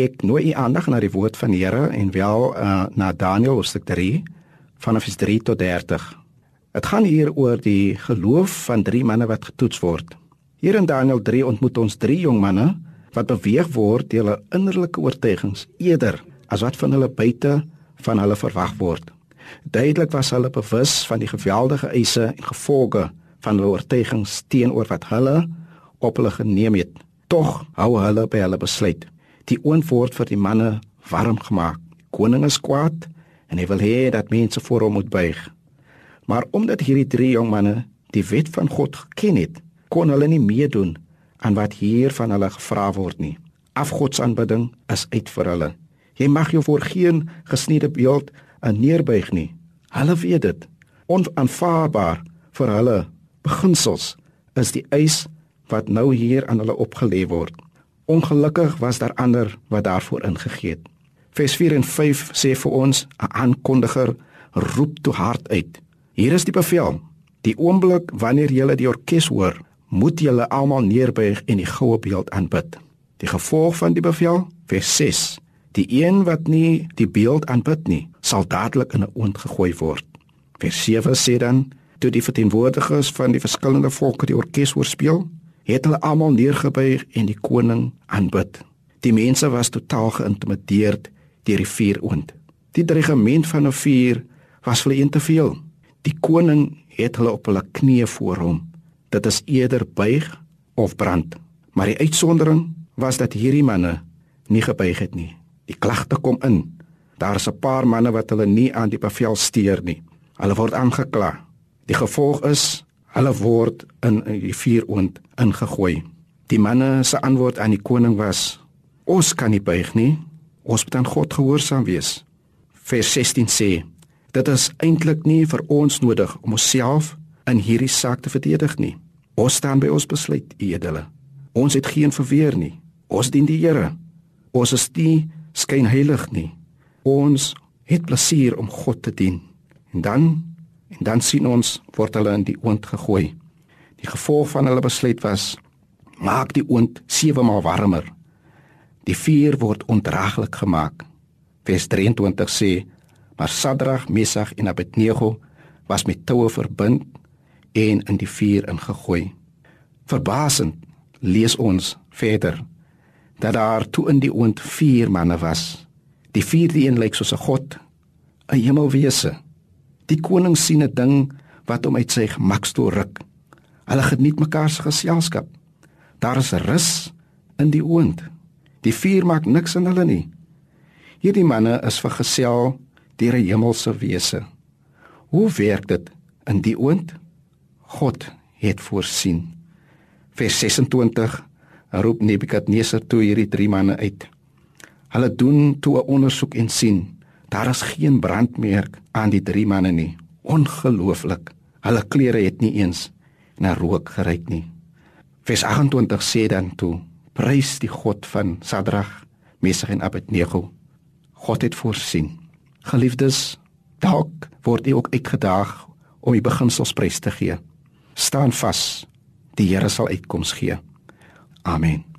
Ek nooi u aandag na die woord van die Here en wel uh, na Daniël hoofstuk 3 vanaf vers 3 tot 30. Dit gaan hier oor die geloof van drie manne wat getoets word. Hier in Daniël 3 ontmoet ons drie jong manne wat beweeg word deur hulle innerlike oortuigings eerder as wat van hulle buite van hulle verwag word. Duidelik was hulle bewus van die geweldige eise en gevolge van hulle oortuigings teenoor wat hulle op hulle geneem het. Tog hou hulle by hulle besluit. Die oond word vir die manne warm gemaak. Koning is kwaad en hy wil hê dat mense voor hom moet buig. Maar omdat hierdie drie jong manne die wet van God geken het, kon hulle nie meedoen aan wat hier van hulle gevra word nie. Afgodsaanbidding is uit vir hulle. Jy mag jou voor geen gesniede beeld neerbuig nie. Hulle weet dit. Onaanvaarbaar vir hulle beginsels is die eis wat nou hier aan hulle opgelê word. Ongelukkig was daar ander wat daarvoor ingegee het. Vers 4 en 5 sê vir ons 'n aankondiger roep toe hard uit. Hier is die bevel. Die oomblik wanneer jy die orkes hoor, moet julle almal neerbuig en die goue beeld aanbid. Die gevolg van die bevel, vers 6. Die een wat nie die beeld aanbid nie, sal dadelik in 'n oond gegooi word. Vers 7 sê dan, toe die verteenwoordigers van die verskillende volke die orkes hoor speel, het hulle almal neergebuig en die koning aanbid. Die mense was totaal geïntimideerd deur die vuuroond. Die dreigement van 'n vuur was vir hulle te veel. Die koning het hulle op hulle knieë voor hom dit is eerder buig of brand. Maar die uitsondering was dat hierdie manne nie gebuig het nie. Die klagte kom in. Daar is 'n paar manne wat hulle nie aan die bevel steur nie. Hulle word aangekla. Die gevolg is hulle word in die vuuroond ingegooi. Die manne se antwoord aan die koning was: Ons kan nie buig nie. Ons moet aan God gehoorsaam wees. Vers 16 sê: Dit is eintlik nie vir ons nodig om onsself in hierdie saak te verdedig nie. Ons staan by ons besluit, u edele. Ons het geen verweer nie. Ons dien die Here. Ons is nie skynheilig nie. Ons het plesier om God te dien. En dan en dan sien ons word hulle in die oond gegooi. Die gevolg van hulle besluit was maak die oond sewe maal warmer. Die vuur word ondraaglik gemaak. Vers 23 sê: Maar Sadrag, Mesach en Abednego was met toue verbind en in die vuur ingegooi. Verbasend lees ons verder dat daar toe in die oond vier manne was. Die vierde een lyk soos 'n god, 'n hemelwese. Die koning sien 'n ding wat hom uit sy gemakstoel ruk. Hulle geniet mekaar se geselskap. Daar is rus in die oond. Die vuur maak niks aan hulle nie. Hierdie manne is vergesel deur 'n hemelse wese. Hoe werk dit in die oond? God het voorsien. Vers 26 roep Nebukadneser toe hierdie drie manne uit. Hulle doen toe 'n ondersoek en sien daar is geen brandmerk aan die drie manne nie. Ongelooflik. Hulle klere het nie eens na rook geruik nie. Vers 28 sê dan toe: Prys die God van Sadrag, Mesach en Abednego. God het voorsien. Geliefdes, dalk word u ook uitgedaag om die beginsels prys te gee staan vas. Die Here sal uitkoms gee. Amen.